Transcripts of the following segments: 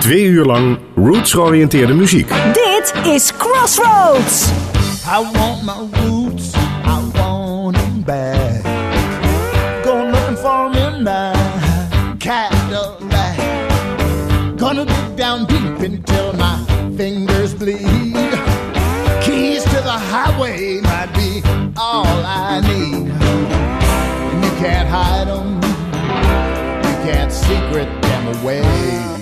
Twee uur lang roots-georiënteerde muziek. Dit is Crossroads. I want my roots, I want them back. Go looking for them in my Cadillac. Gonna dig down deep until my fingers bleed. Keys to the highway might be all I need. And you can't hide them, you can't secret them away.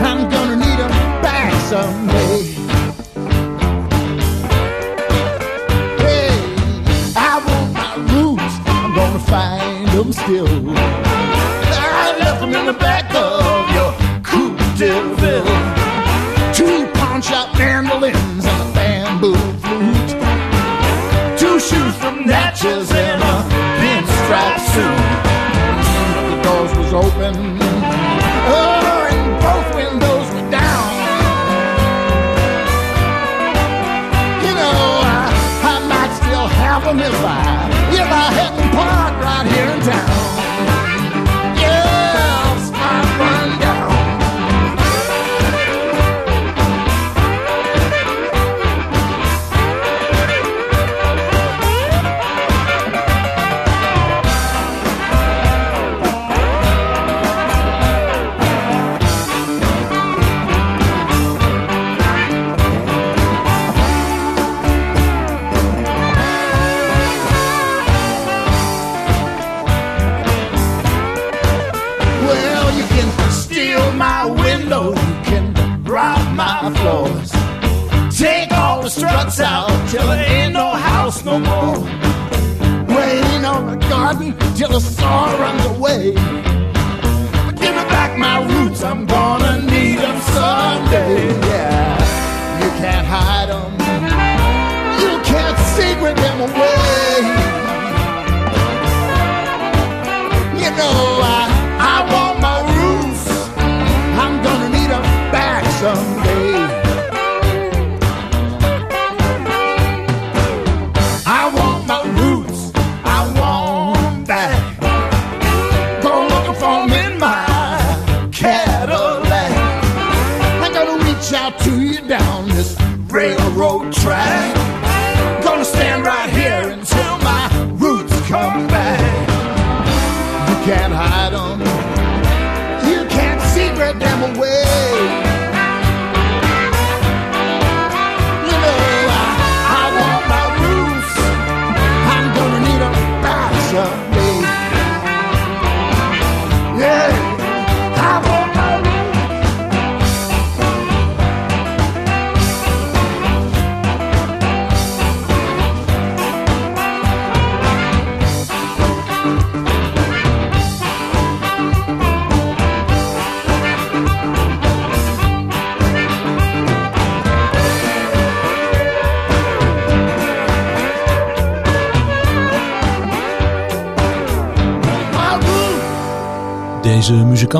I'm gonna need them back someday. Hey, I want my roots. I'm gonna find them still. I left them in the back of your coupe de ville. Two pawn shop mandolins and a bamboo flute. Two shoes from Natchez and a pinstripe suit. The doors was open. 老 window, you can rob my floors. Take all the struts out till there ain't no house no more. Rain on the garden till the saw runs away. But give me back my roots, I'm gonna need them someday. Yeah, you can't hide them, you can't secret them away.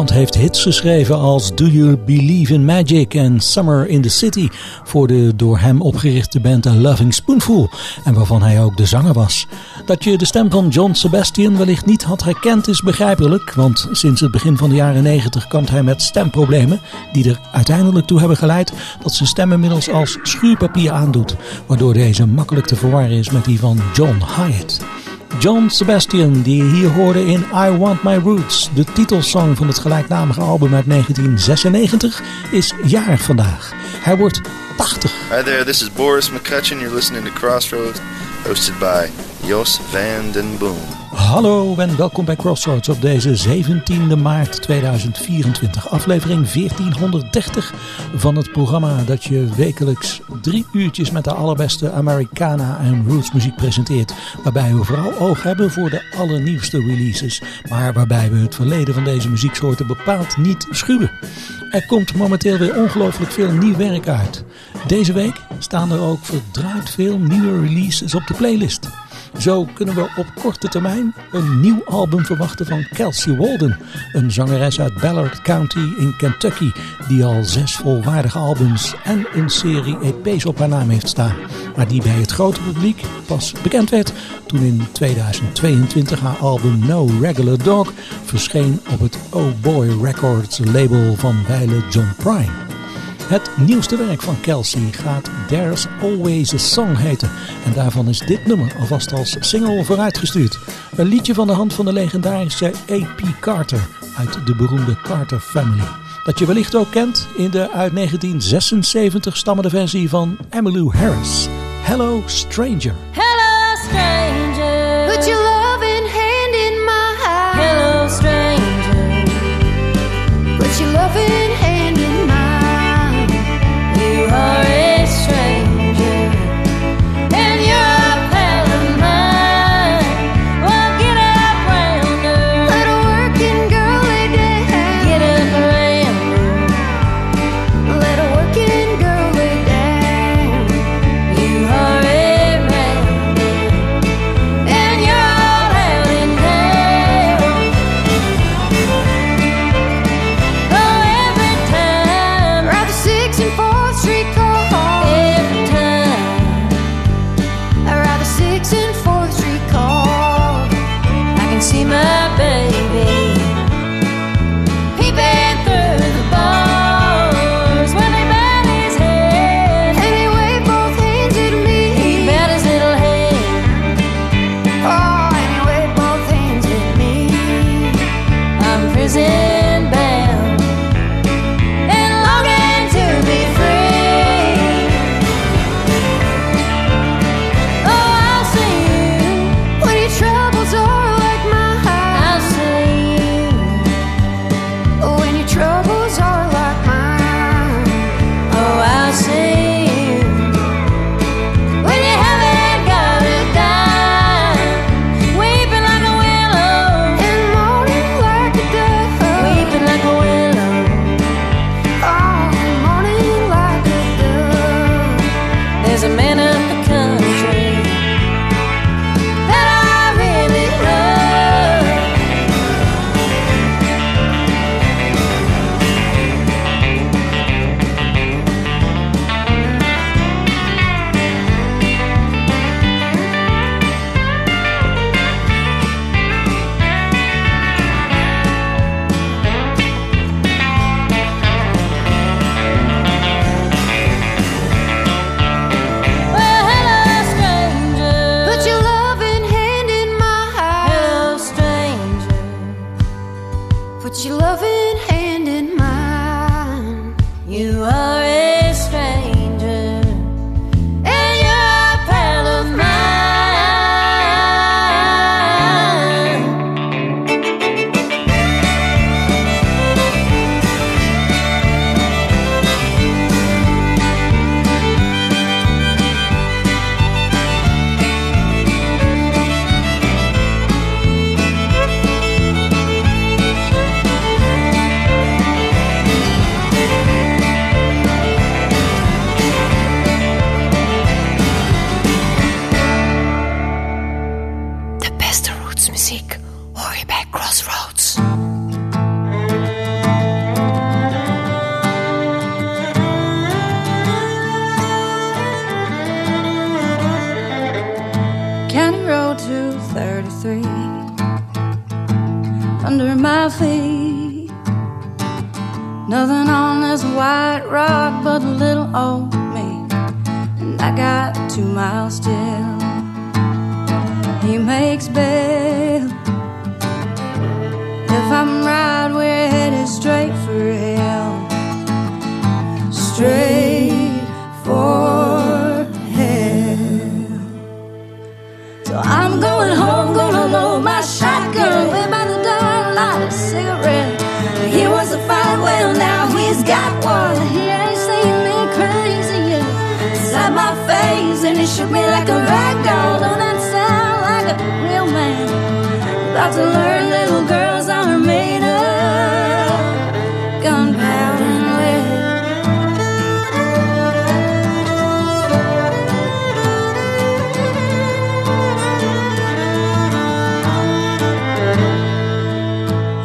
Muzikant heeft hits geschreven als Do You Believe in Magic en Summer in the City voor de door hem opgerichte band A Loving Spoonful en waarvan hij ook de zanger was. Dat je de stem van John Sebastian wellicht niet had herkend is begrijpelijk, want sinds het begin van de jaren 90 kampt hij met stemproblemen die er uiteindelijk toe hebben geleid dat zijn stem inmiddels als schuurpapier aandoet, waardoor deze makkelijk te verwarren is met die van John Hyatt. John Sebastian, die je hier hoorde in I Want My Roots, de titelsong van het gelijknamige album uit 1996, is jarig vandaag. Hij wordt 80. Hi there, this is Boris McCutcheon. You're listening to Crossroads, hosted by Jos van den Boom. Hallo en welkom bij Crossroads op deze 17e maart 2024, aflevering 1430 van het programma dat je wekelijks drie uurtjes met de allerbeste Americana en roots muziek presenteert. Waarbij we vooral oog hebben voor de allernieuwste releases, maar waarbij we het verleden van deze muzieksoorten bepaald niet schuwen. Er komt momenteel weer ongelooflijk veel nieuw werk uit. Deze week staan er ook verdraaid veel nieuwe releases op de playlist. Zo kunnen we op korte termijn een nieuw album verwachten van Kelsey Walden, een zangeres uit Ballard County in Kentucky, die al zes volwaardige albums en een serie EP's op haar naam heeft staan, maar die bij het grote publiek pas bekend werd toen in 2022 haar album No Regular Dog verscheen op het Oh Boy Records label van Weile John Prime. Het nieuwste werk van Kelsey gaat There's Always a Song heten. En daarvan is dit nummer alvast als single vooruitgestuurd. Een liedje van de hand van de legendarische A.P. Carter uit de beroemde Carter Family. Dat je wellicht ook kent in de uit 1976 stammende versie van Emmylou Harris. Hello Stranger. Hello Stranger. knees and he shook me like a rag doll. Don't that sound like a real man? About to learn little girls are made of gunpowder and lead.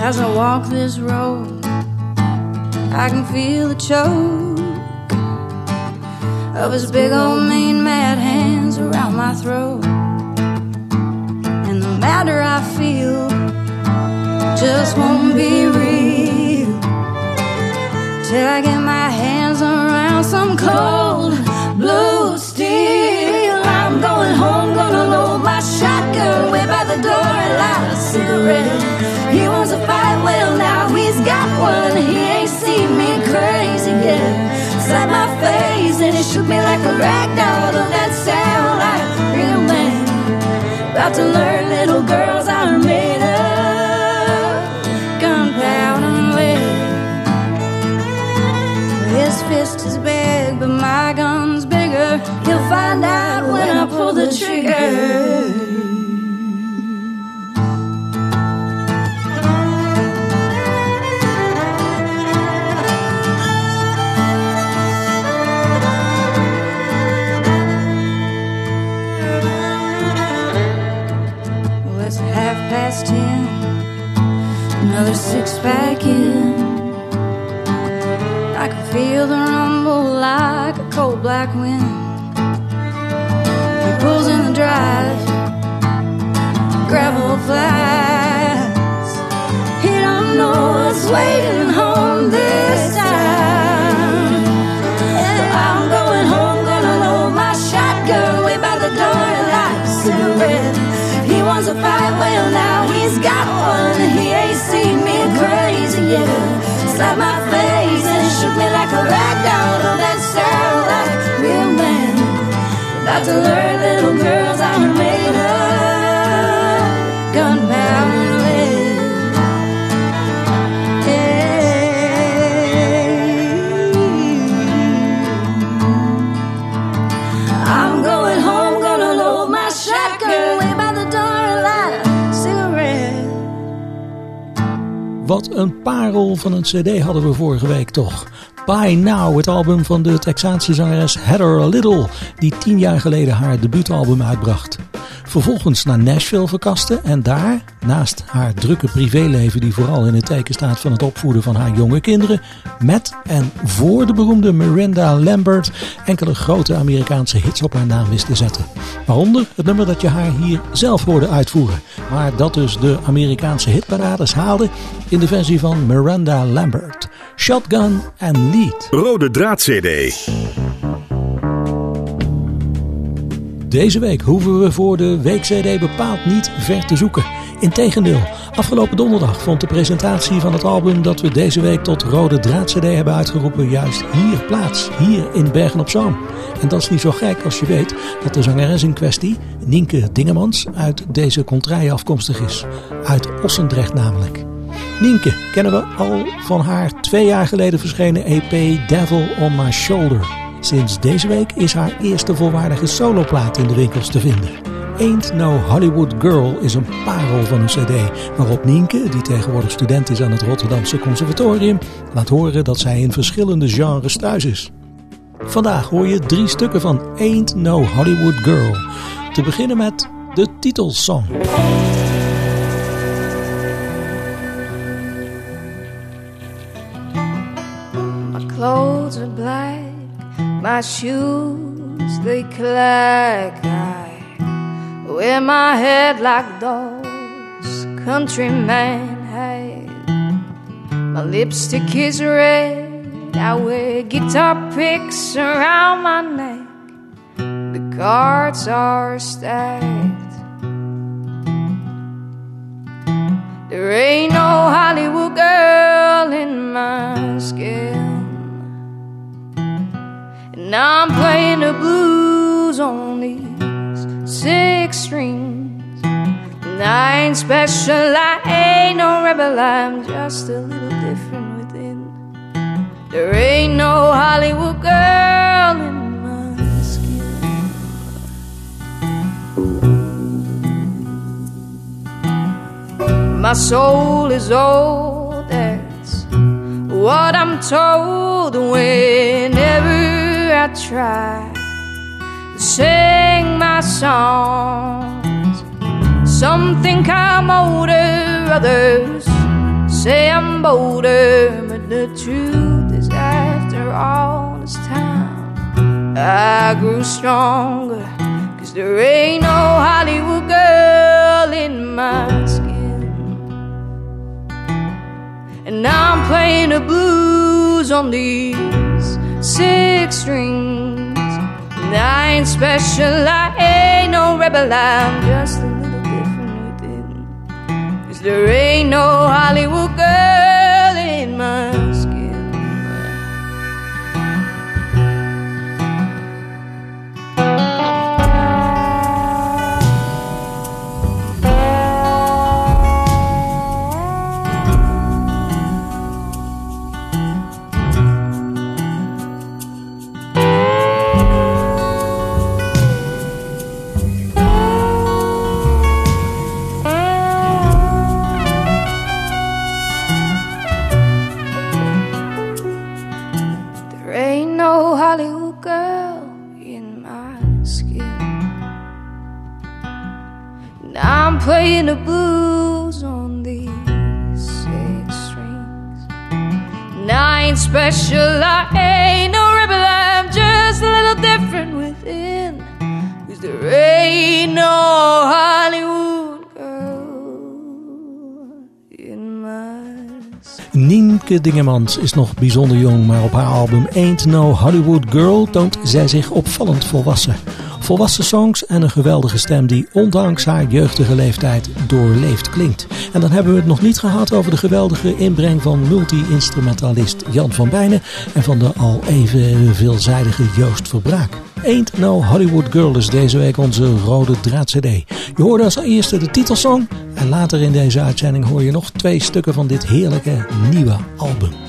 As I walk this road, I can feel the choke of his big old mean mad hands around my throat. And the matter I feel just won't be real till I get my hands around some cold blue steel. I'm going home, gonna load my shotgun way by the door and light a cigarette. He wants a fight, well now he's got one. He ain't seen me crazy yet. Slap my and it shook me like a rag doll. Don't that sound like a real man? About to learn little girls are made of gunpowder and lead. His fist is big, but my gun's bigger. He'll find out when I pull the trigger. Another six pack in. I can feel the rumble like a cold black wind. He pulls in the drive, gravel flies. He don't know what's waiting home Slap my face and shook me like a rag doll. Oh, that sound like a real man. About to learn Wat een parel van een cd hadden we vorige week toch. By Now, het album van de Texaanse zangeres Heather Little, die tien jaar geleden haar debuutalbum uitbracht. Vervolgens naar Nashville verkaste en daar, naast haar drukke privéleven die vooral in het teken staat van het opvoeden van haar jonge kinderen, met en voor de beroemde Miranda Lambert enkele grote Amerikaanse hits op haar naam wist te zetten. Waaronder het nummer dat je haar hier zelf hoorde uitvoeren, maar dat dus de Amerikaanse hitparades haalde in de versie van Miranda Lambert. Shotgun en Lead. Rode draad CD. Deze week hoeven we voor de week-CD bepaald niet ver te zoeken. Integendeel, afgelopen donderdag vond de presentatie van het album dat we deze week tot Rode Draad CD hebben uitgeroepen juist hier plaats, hier in Bergen op Zoom. En dat is niet zo gek als je weet dat de zangeres in kwestie, Nienke Dingemans, uit deze contraille afkomstig is. Uit Ossendrecht namelijk. Nienke kennen we al van haar twee jaar geleden verschenen EP Devil on My Shoulder. Sinds deze week is haar eerste volwaardige soloplaat in de winkels te vinden. Ain't No Hollywood Girl is een parel van een cd waarop Nienke, die tegenwoordig student is aan het Rotterdamse Conservatorium, laat horen dat zij in verschillende genres thuis is. Vandaag hoor je drie stukken van Ain't No Hollywood Girl. Te beginnen met de titelsong. My shoes they clack. I wear my head like those countrymen have. My lipstick is red, I wear guitar picks around my neck. The cards are stacked. There ain't no Hollywood girl in my skin. And I'm playing the blues on these six strings. And I ain't special, I ain't no rebel, I'm just a little different within. There ain't no Hollywood girl in my skin. My soul is old, that's what I'm told whenever I try to sing my songs. Some think I'm older, others say I'm bolder, but the truth is, after all this time, I grew stronger. Cause there ain't no Hollywood girl in my skin. And I'm playing the blues on these strings. I ain't special, I ain't no rebel, I'm just a little different within. Cause there ain't no Hollywood girl Playing the blues on these six strings. Ain't special, I ain't no rebel, I'm just a little different within. Cause there ain't no Hollywood girl in my. Nienke Dingemans is nog bijzonder jong, maar op haar album Ain't No Hollywood Girl toont zij zich opvallend volwassen. Volwassen songs en een geweldige stem die ondanks haar jeugdige leeftijd doorleefd klinkt. En dan hebben we het nog niet gehad over de geweldige inbreng van multi-instrumentalist Jan van Bijnen en van de al even veelzijdige Joost Verbraak. Ain't No Hollywood Girl is deze week onze rode draad CD. Je hoorde als eerste de titelsong en later in deze uitzending hoor je nog twee stukken van dit heerlijke nieuwe album.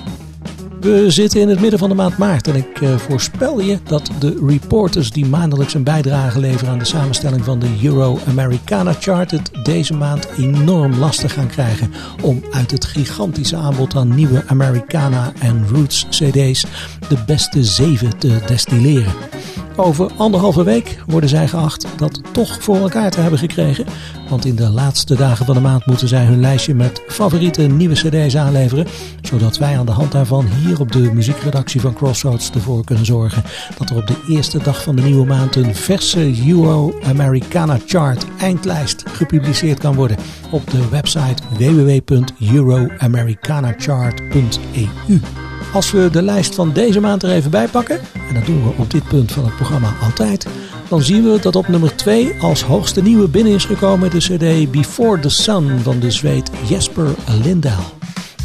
We zitten in het midden van de maand maart en ik eh, voorspel je dat de reporters die maandelijks een bijdrage leveren aan de samenstelling van de Euro Americana Chart het deze maand enorm lastig gaan krijgen om uit het gigantische aanbod aan nieuwe Americana en Roots CD's de beste zeven te destilleren. Over anderhalve week worden zij geacht dat toch voor elkaar te hebben gekregen. Want in de laatste dagen van de maand moeten zij hun lijstje met favoriete nieuwe cd's aanleveren. Zodat wij aan de hand daarvan hier op de muziekredactie van Crossroads ervoor kunnen zorgen dat er op de eerste dag van de nieuwe maand een verse Euro Americana Chart eindlijst gepubliceerd kan worden. Op de website www.euroamericanachart.eu. Als we de lijst van deze maand er even bij pakken, en dat doen we op dit punt van het programma altijd, dan zien we dat op nummer 2 als hoogste nieuwe binnen is gekomen de CD Before the Sun van de Zweed Jesper Lindahl.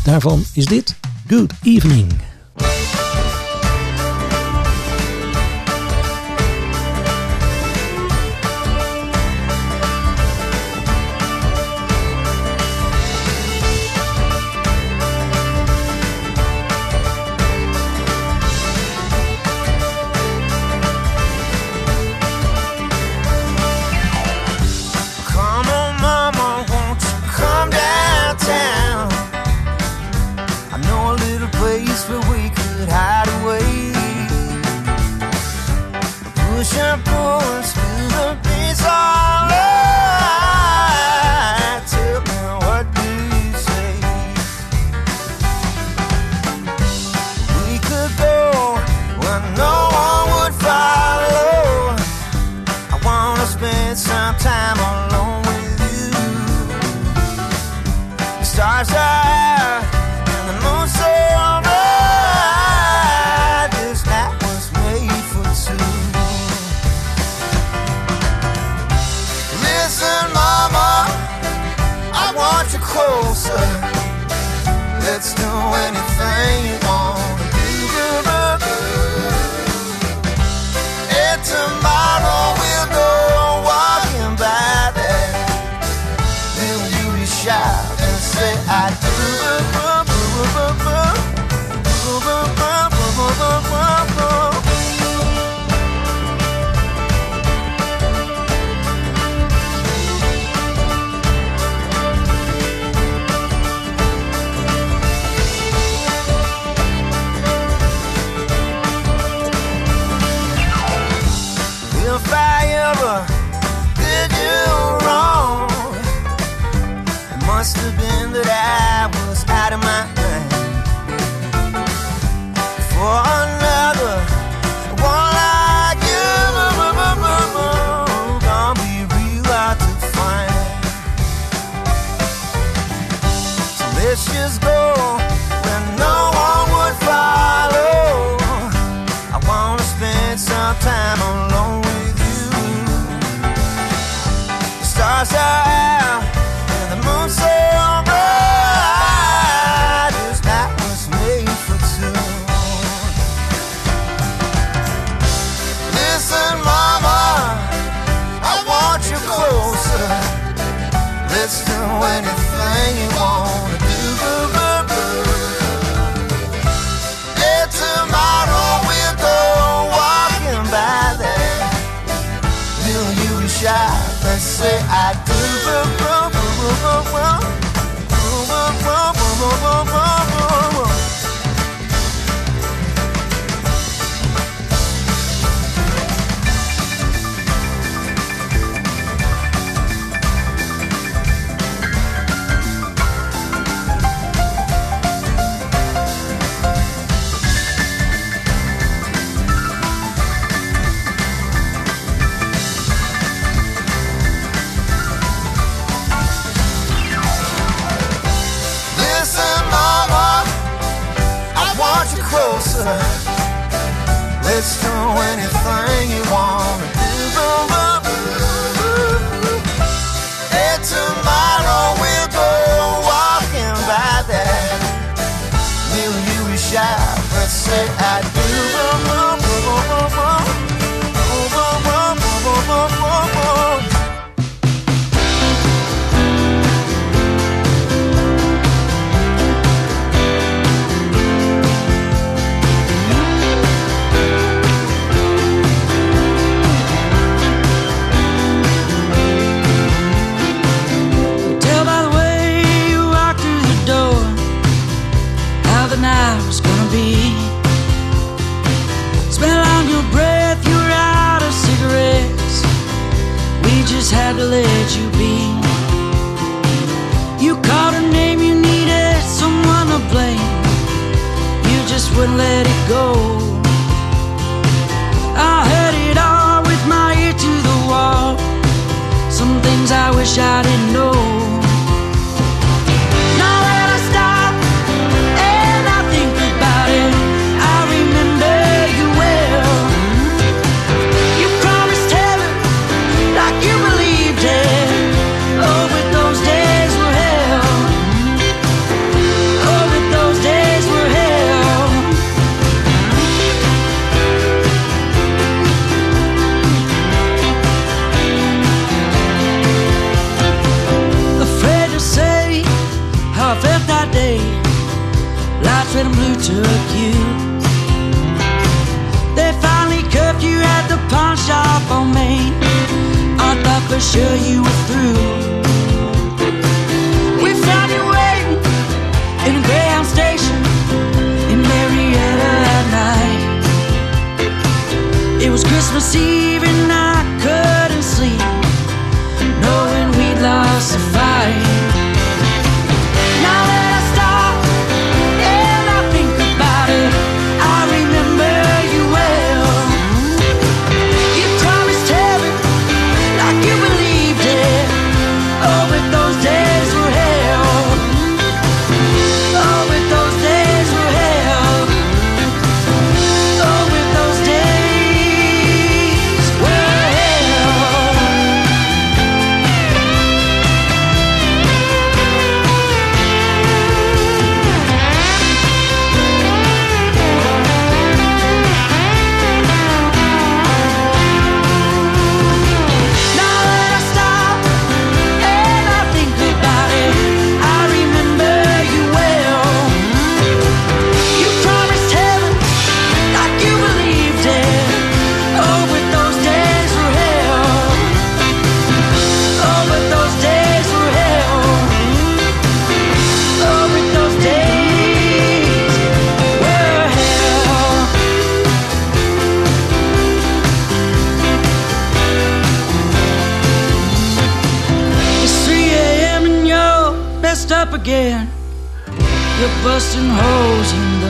Daarvan is dit Good Evening. again. You're busting holes in the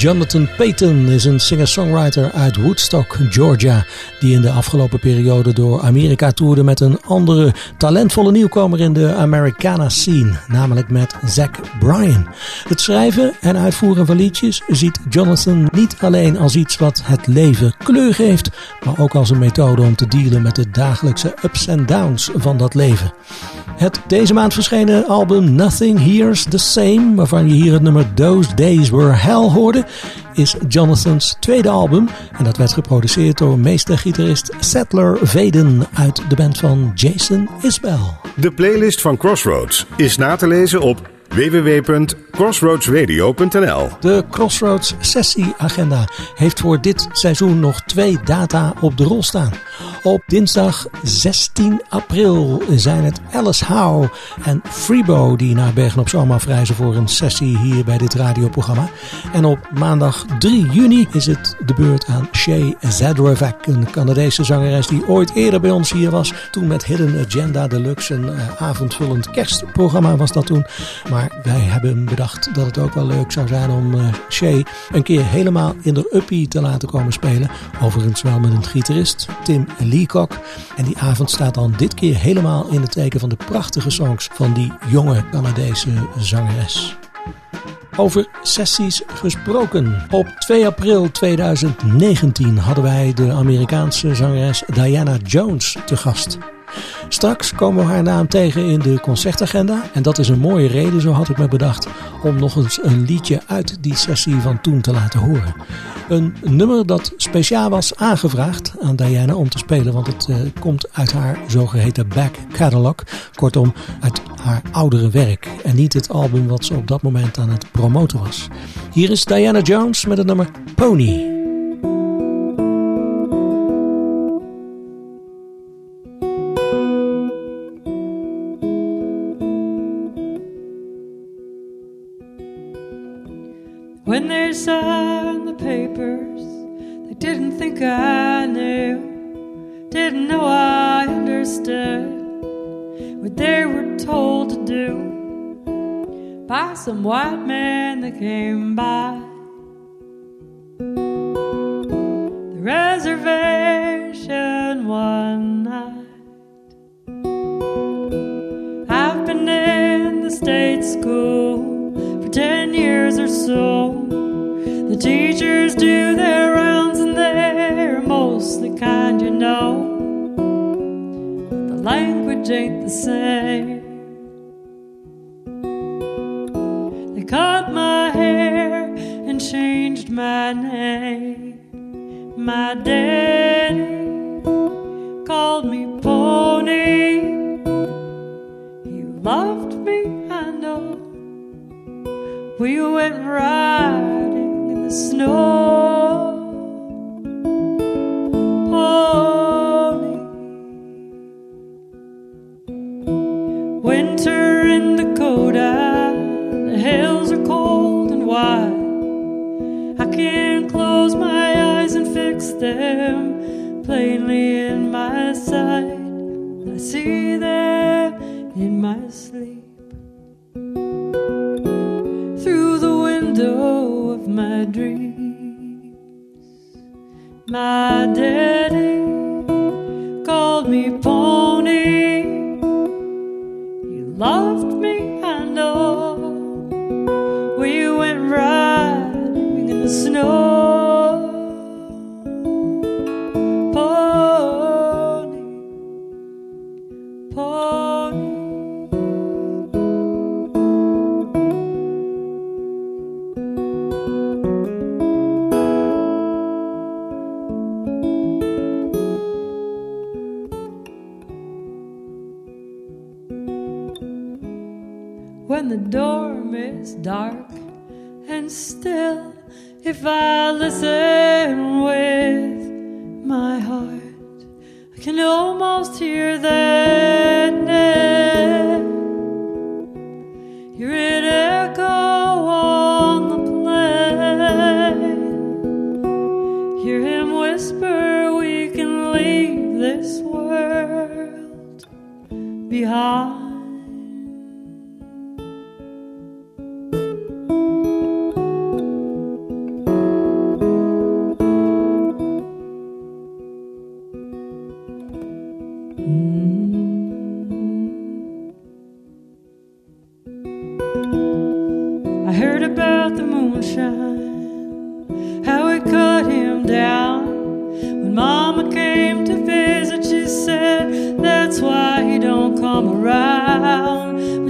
Jonathan Payton is een singer-songwriter uit Woodstock, Georgia, die in de afgelopen periode door Amerika toerde met een andere talentvolle nieuwkomer in de Americana scene, namelijk met Zack Bryan. Het schrijven en uitvoeren van liedjes ziet Jonathan niet alleen als iets wat het leven kleur geeft, maar ook als een methode om te dealen met de dagelijkse ups en downs van dat leven. Het deze maand verschenen album Nothing Here's the Same, waarvan je hier het nummer Those Days Were Hell hoorde, is Jonathan's tweede album. En dat werd geproduceerd door meestergitarist Settler Veden uit de band van Jason Isbell. De playlist van Crossroads is na te lezen op www crossroadsradio.nl De Crossroads sessieagenda heeft voor dit seizoen nog twee data op de rol staan. Op dinsdag 16 april zijn het Alice Howe en Freebo die naar Bergen op Zoom afreizen voor een sessie hier bij dit radioprogramma. En op maandag 3 juni is het de beurt aan Shay Zadrovac, een Canadese zangeres die ooit eerder bij ons hier was. Toen met Hidden Agenda Deluxe, een uh, avondvullend kerstprogramma was dat toen. Maar wij hebben dat het ook wel leuk zou zijn om uh, Shay een keer helemaal in de uppie te laten komen spelen. Overigens wel met een gitarist, Tim Leacock. En die avond staat dan dit keer helemaal in het teken van de prachtige songs van die jonge Canadese zangeres. Over sessies gesproken. Op 2 april 2019 hadden wij de Amerikaanse zangeres Diana Jones te gast. Straks komen we haar naam tegen in de concertagenda. En dat is een mooie reden, zo had ik me bedacht, om nog eens een liedje uit die sessie van toen te laten horen. Een nummer dat speciaal was aangevraagd aan Diana om te spelen, want het uh, komt uit haar zogeheten back catalog. Kortom, uit haar oudere werk en niet het album wat ze op dat moment aan het promoten was. Hier is Diana Jones met het nummer Pony. They signed the papers, they didn't think I knew, didn't know I understood what they were told to do by some white man that came by. The reservation one night. I've been in the state school for 10 years or so. Do their rounds and they're mostly kind, you know. The language ain't the same. They cut my hair and changed my name. My daddy called me Pony. He loved me, I know. We went riding plainly in my sight. I see them in my sleep My daddy called me Pony.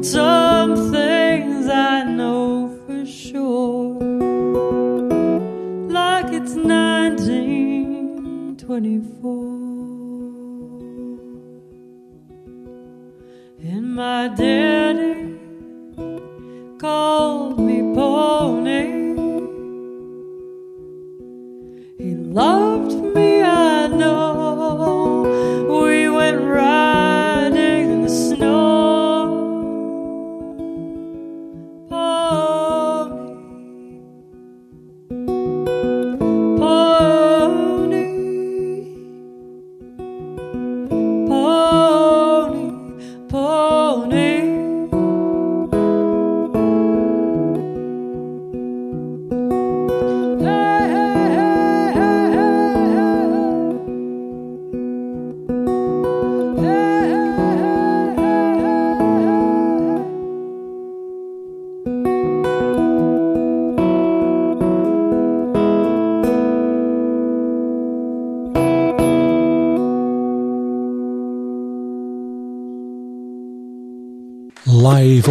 some things I know for sure. Like it's 1924. And my daddy called me pony. He loved me, I know. We went right.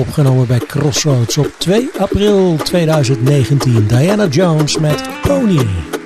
opgenomen bij Crossroads op 2 april 2019. Diana Jones met Pony.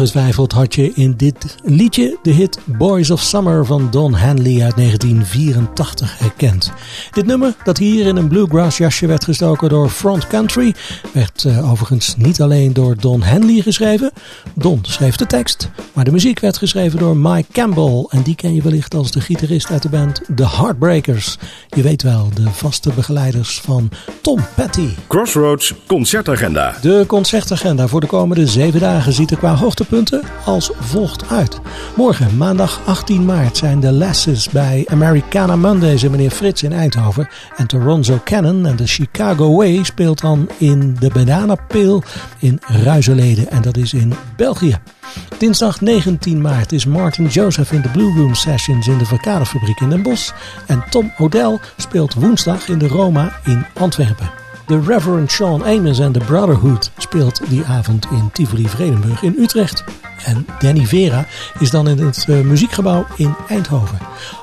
Ongetwijfeld had je in dit liedje de hit Boys of Summer van Don Henley uit 1984 herkend. Dit nummer, dat hier in een bluegrass jasje werd gestoken door Front Country, werd uh, overigens niet alleen door Don Henley geschreven. Don schreef de tekst, maar de muziek werd geschreven door Mike Campbell. En die ken je wellicht als de gitarist uit de band The Heartbreakers. Je weet wel, de vaste begeleiders van Tom Petty. Crossroads concertagenda. De concertagenda voor de komende zeven dagen ziet er qua hoogtepunten als volgt uit. Morgen, maandag 18 maart, zijn de Lasses bij Americana Mondays en meneer Frits in Eindhoven. En Toronto Cannon en de Chicago Way speelt dan in de Banana Peel in Ruizeleden. En dat is in België. Dinsdag 19 maart is Martin Joseph in de Blue Room Sessions in de Verkaderfabriek in Den Bosch. En Tom O'Dell speelt woensdag in de Roma in Antwerpen. De Reverend Sean Amos en The Brotherhood speelt die avond in Tivoli Vredenburg in Utrecht. En Danny Vera is dan in het uh, muziekgebouw in Eindhoven.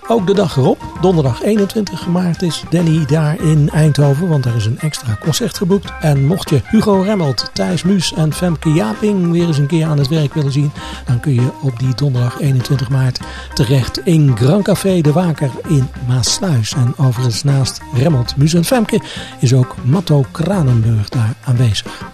Ook de dag erop, donderdag 21 maart, is Danny daar in Eindhoven, want er is een extra concert geboekt. En mocht je Hugo Remmelt, Thijs Muus en Femke Japing weer eens een keer aan het werk willen zien, dan kun je op die donderdag 21 maart terecht in Grand Café De Waker in Maasluis. En overigens naast Remmelt, Muus en Femke is ook Matto Kranenburg daar aanwezig.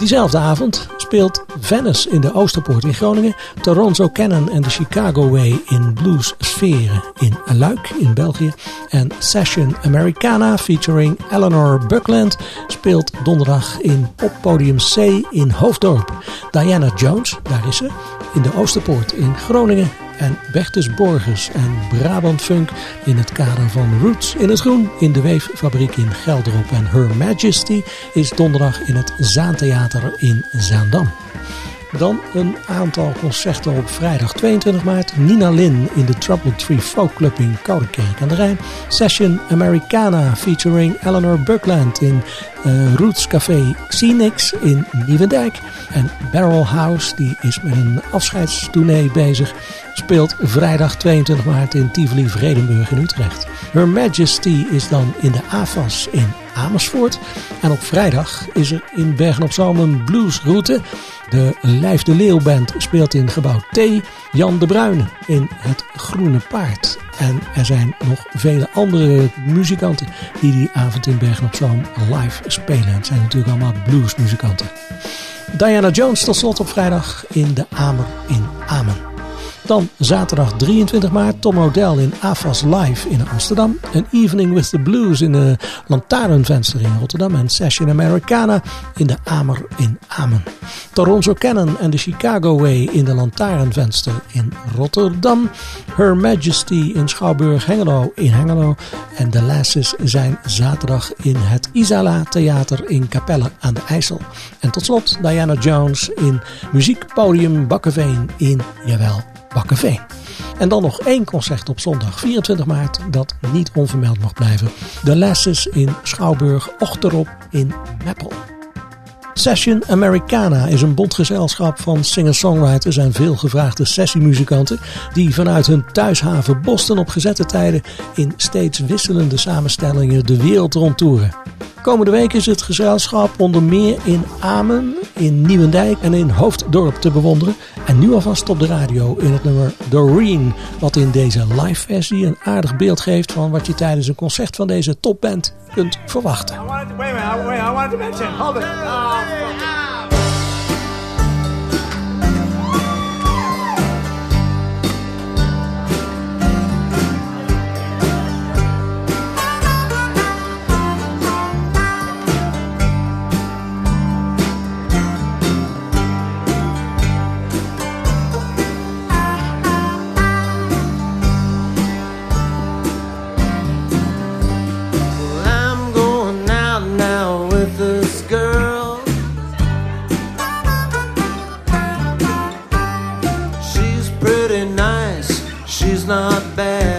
Diezelfde avond speelt Venice in de Oosterpoort in Groningen, Toronto Cannon en de Chicago Way in Blues Sferen in Luik in België en Session Americana featuring Eleanor Buckland speelt donderdag in Poppodium C in Hoofddorp. Diana Jones, daar is ze, in de Oosterpoort in Groningen en Bertus Borgers en Brabant Funk in het kader van Roots in het Groen in de Weeffabriek in Gelderop. En Her Majesty is donderdag in het Zaantheater in Zaandam. Dan een aantal concerten op vrijdag 22 maart. Nina Lin in de Trouble Tree Folk Club in Koudekerk aan de Rijn. Session Americana featuring Eleanor Buckland in uh, Roots Café Xenix in Nieuwendijk. En Barrel House, die is met een afscheidstournee bezig, speelt vrijdag 22 maart in Tivoli Vredenburg in Utrecht. Her Majesty is dan in de AFAS in Amersfoort. En op vrijdag is er in Bergen op Zoom een bluesroute. De Lijf de Leeuw Band speelt in gebouw T. Jan de Bruyne in het Groene Paard. En er zijn nog vele andere muzikanten die die avond in Bergen op Zoom live spelen. Het zijn natuurlijk allemaal bluesmuzikanten. Diana Jones tot slot op vrijdag in de Amer in Amen. Dan zaterdag 23 maart Tom O'Dell in AFAS Live in Amsterdam. Een Evening with the Blues in de Lantaarnvenster in Rotterdam. En Session Americana in de Amer in Amen. Toronto Cannon en de Chicago Way in de Lantaarnvenster in Rotterdam. Her Majesty in Schouwburg Hengelo in Hengelo. En de Lasses zijn zaterdag in het Isala Theater in Capelle aan de IJssel. En tot slot Diana Jones in Muziekpodium Bakkeveen in, jawel, Bakkeveen. En dan nog één concert op zondag 24 maart dat niet onvermeld mag blijven. De Lasses in Schouwburg Ochterop in Meppel. Session Americana is een bondgezelschap van singer-songwriters en veelgevraagde sessiemuzikanten die vanuit hun thuishaven Boston op gezette tijden in steeds wisselende samenstellingen de wereld rondtoeren. Komende week is het gezelschap onder meer in Amen, in Nieuwendijk en in Hoofddorp te bewonderen. En nu alvast op de radio in het nummer Doreen, wat in deze live versie een aardig beeld geeft van wat je tijdens een concert van deze topband kunt verwachten. Not bad.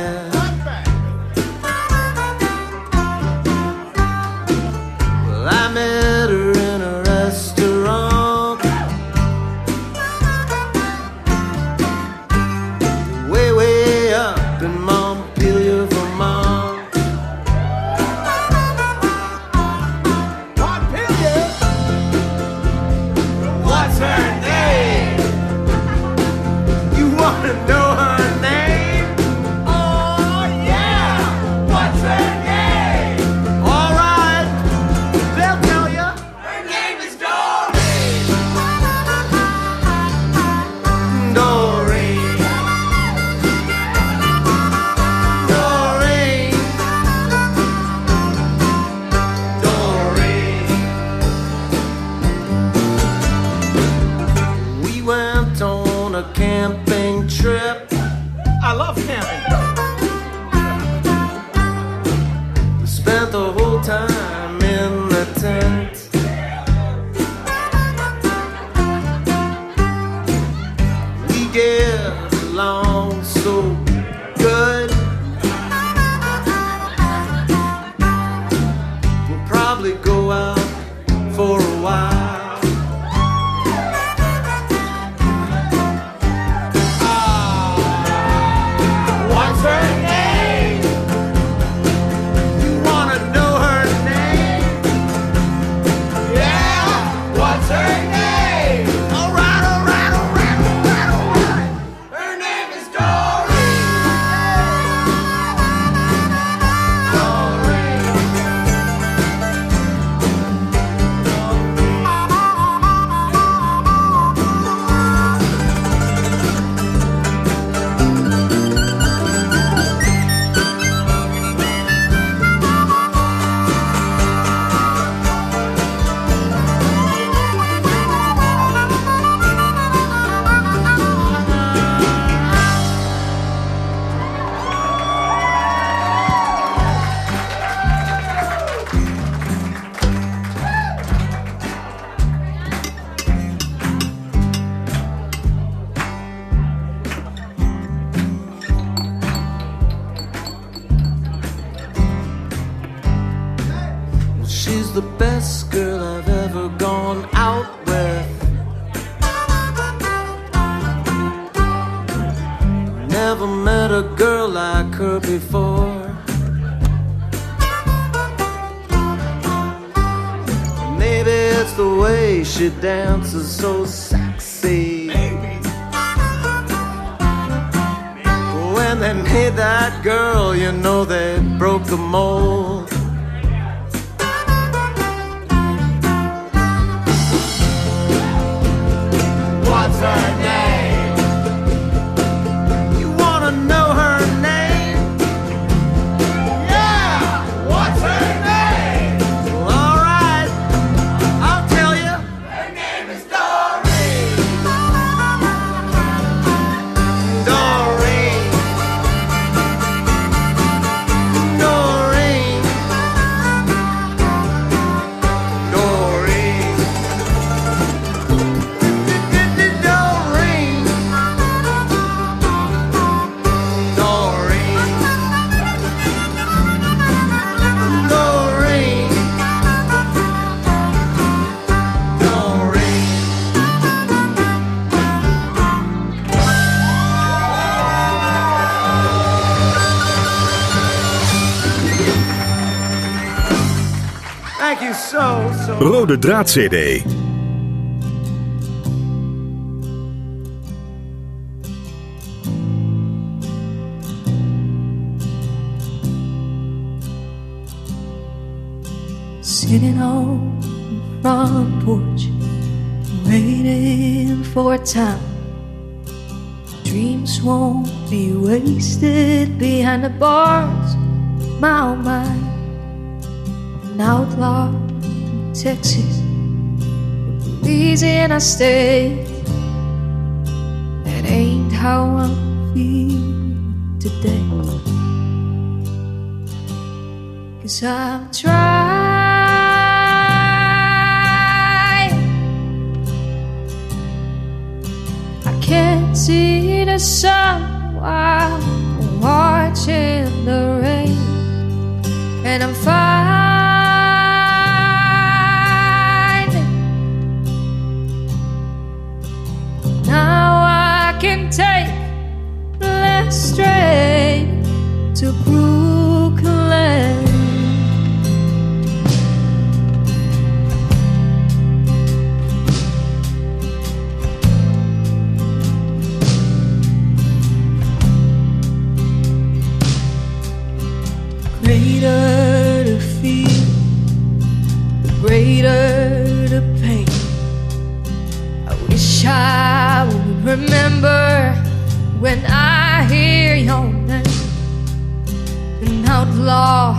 is so Rode Draad CD. Sitting on front porch, waiting for time. Dreams won't be wasted behind the bars. My oh my, an outlaw Texas, Louisiana State. That ain't how I feel today. Cause I'm trying. I can't see the sun while I'm watching the rain. And I'm fine. strength. law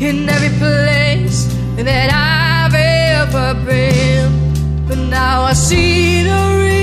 in every place that I've ever been. But now I see the real.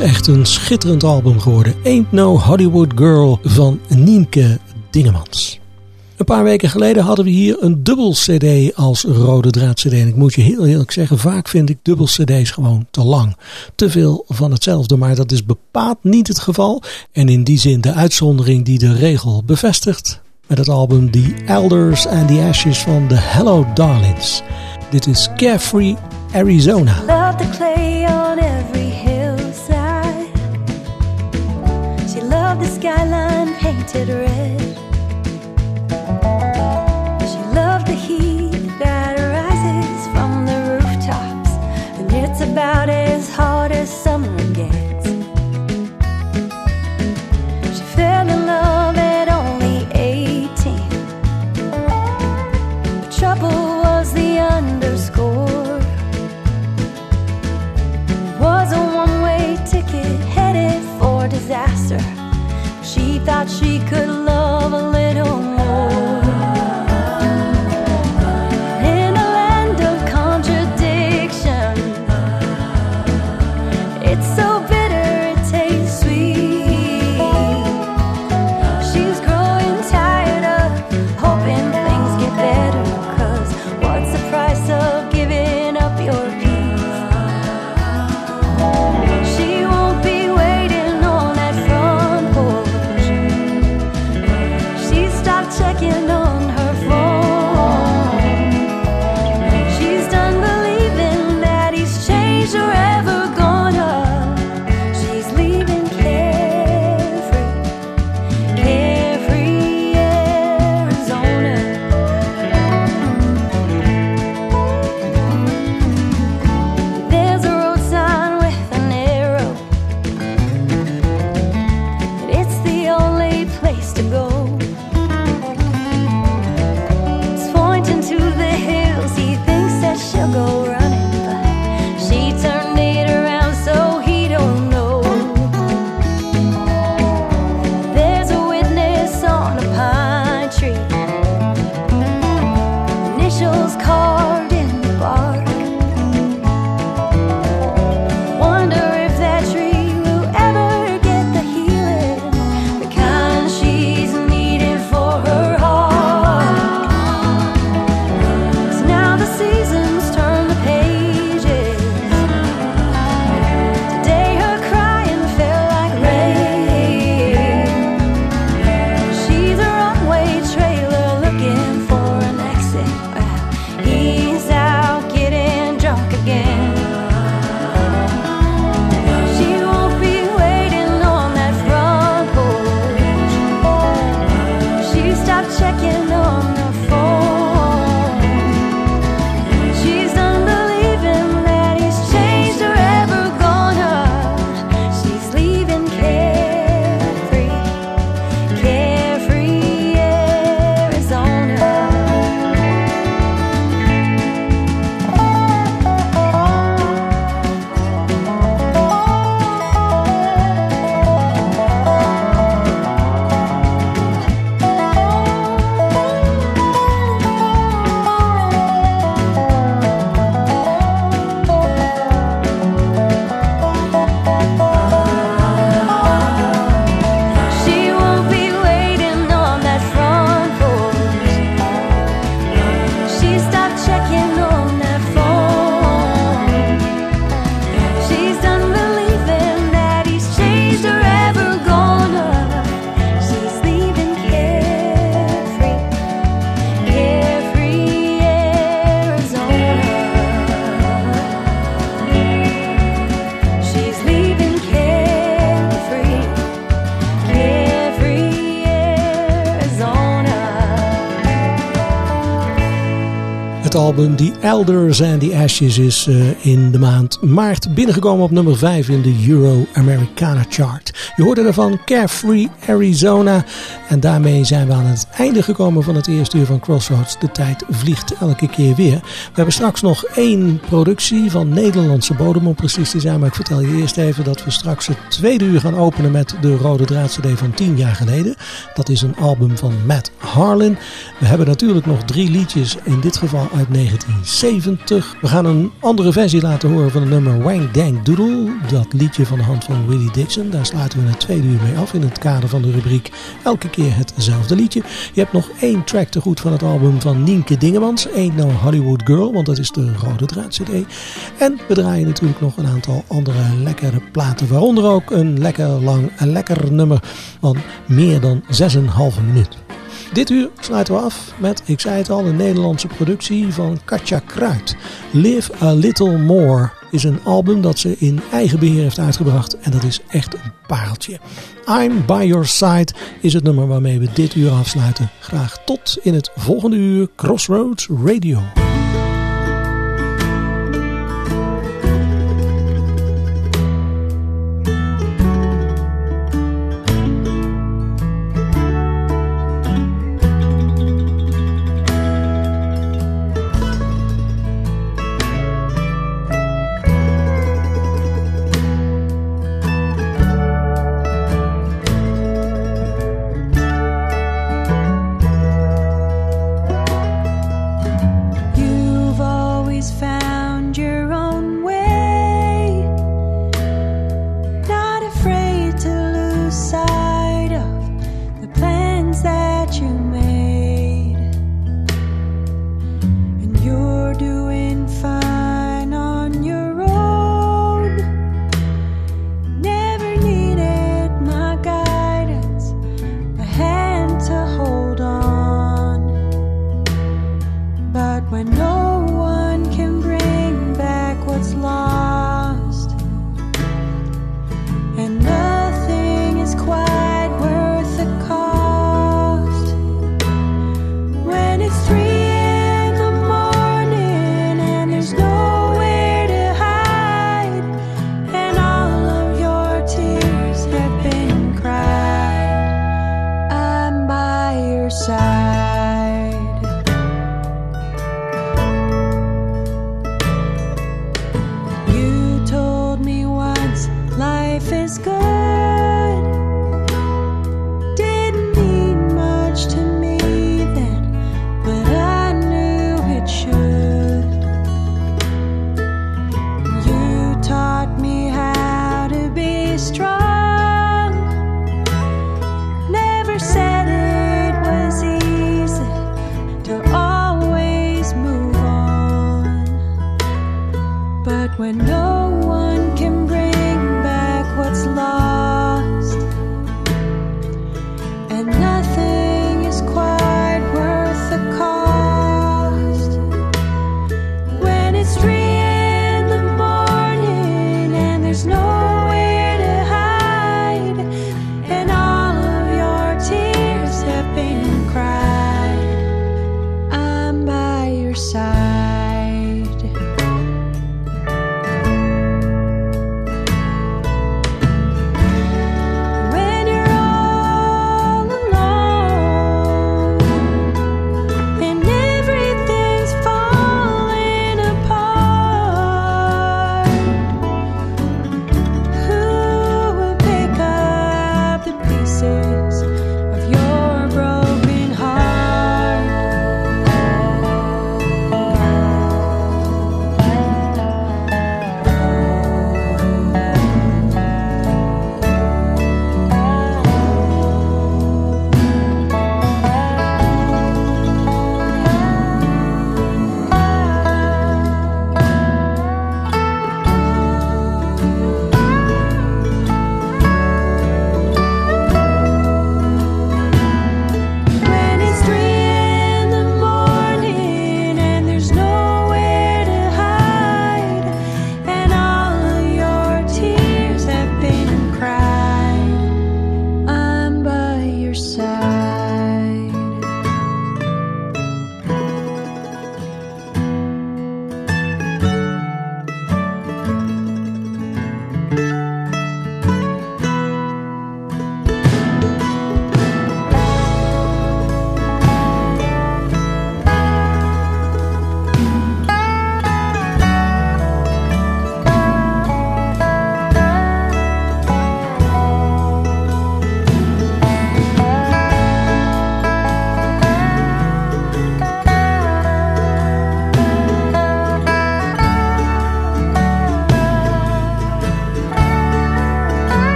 Echt een schitterend album geworden. Ain't No Hollywood Girl van Nienke Dingemans. Een paar weken geleden hadden we hier een dubbel cd als rode draad cd. En ik moet je heel eerlijk zeggen, vaak vind ik dubbel cd's gewoon te lang. Te veel van hetzelfde, maar dat is bepaald niet het geval. En in die zin de uitzondering die de regel bevestigt. Met het album The Elders and the Ashes van The Hello Darlings. Dit is Carefree Arizona. Skyline painted red. She loved the heat that rises from the rooftops. And it's about as stop checking on me. Album The Elders and the Ashes is uh, in de maand maart binnengekomen op nummer 5 in de Euro Americana chart. Je hoorde ervan Carefree Arizona en daarmee zijn we aan het einde gekomen van het eerste uur van Crossroads. De tijd vliegt elke keer weer. We hebben straks nog één productie van Nederlandse bodem om precies te zijn, maar ik vertel je eerst even dat we straks het tweede uur gaan openen met de Rode Draad van 10 jaar geleden. Dat is een album van Matt Harlan. We hebben natuurlijk nog drie liedjes, in dit geval uit 1970. We gaan een andere versie laten horen van het nummer Wang Dang Doodle. Dat liedje van de hand van Willie Dixon. Daar sluiten we het tweede uur mee af in het kader van de rubriek Elke keer hetzelfde liedje. Je hebt nog één track te goed van het album van Nienke Dingemans. Ain't No Hollywood Girl, want dat is de rode draad CD. En we draaien natuurlijk nog een aantal andere lekkere platen. Waaronder ook een lekker lang, een lekker nummer van meer dan 6,5 minuut. Dit uur sluiten we af met, ik zei het al, een Nederlandse productie van Katja Kruid. Live a Little More is een album dat ze in eigen beheer heeft uitgebracht en dat is echt een pareltje. I'm By Your Side is het nummer waarmee we dit uur afsluiten. Graag tot in het volgende uur Crossroads Radio.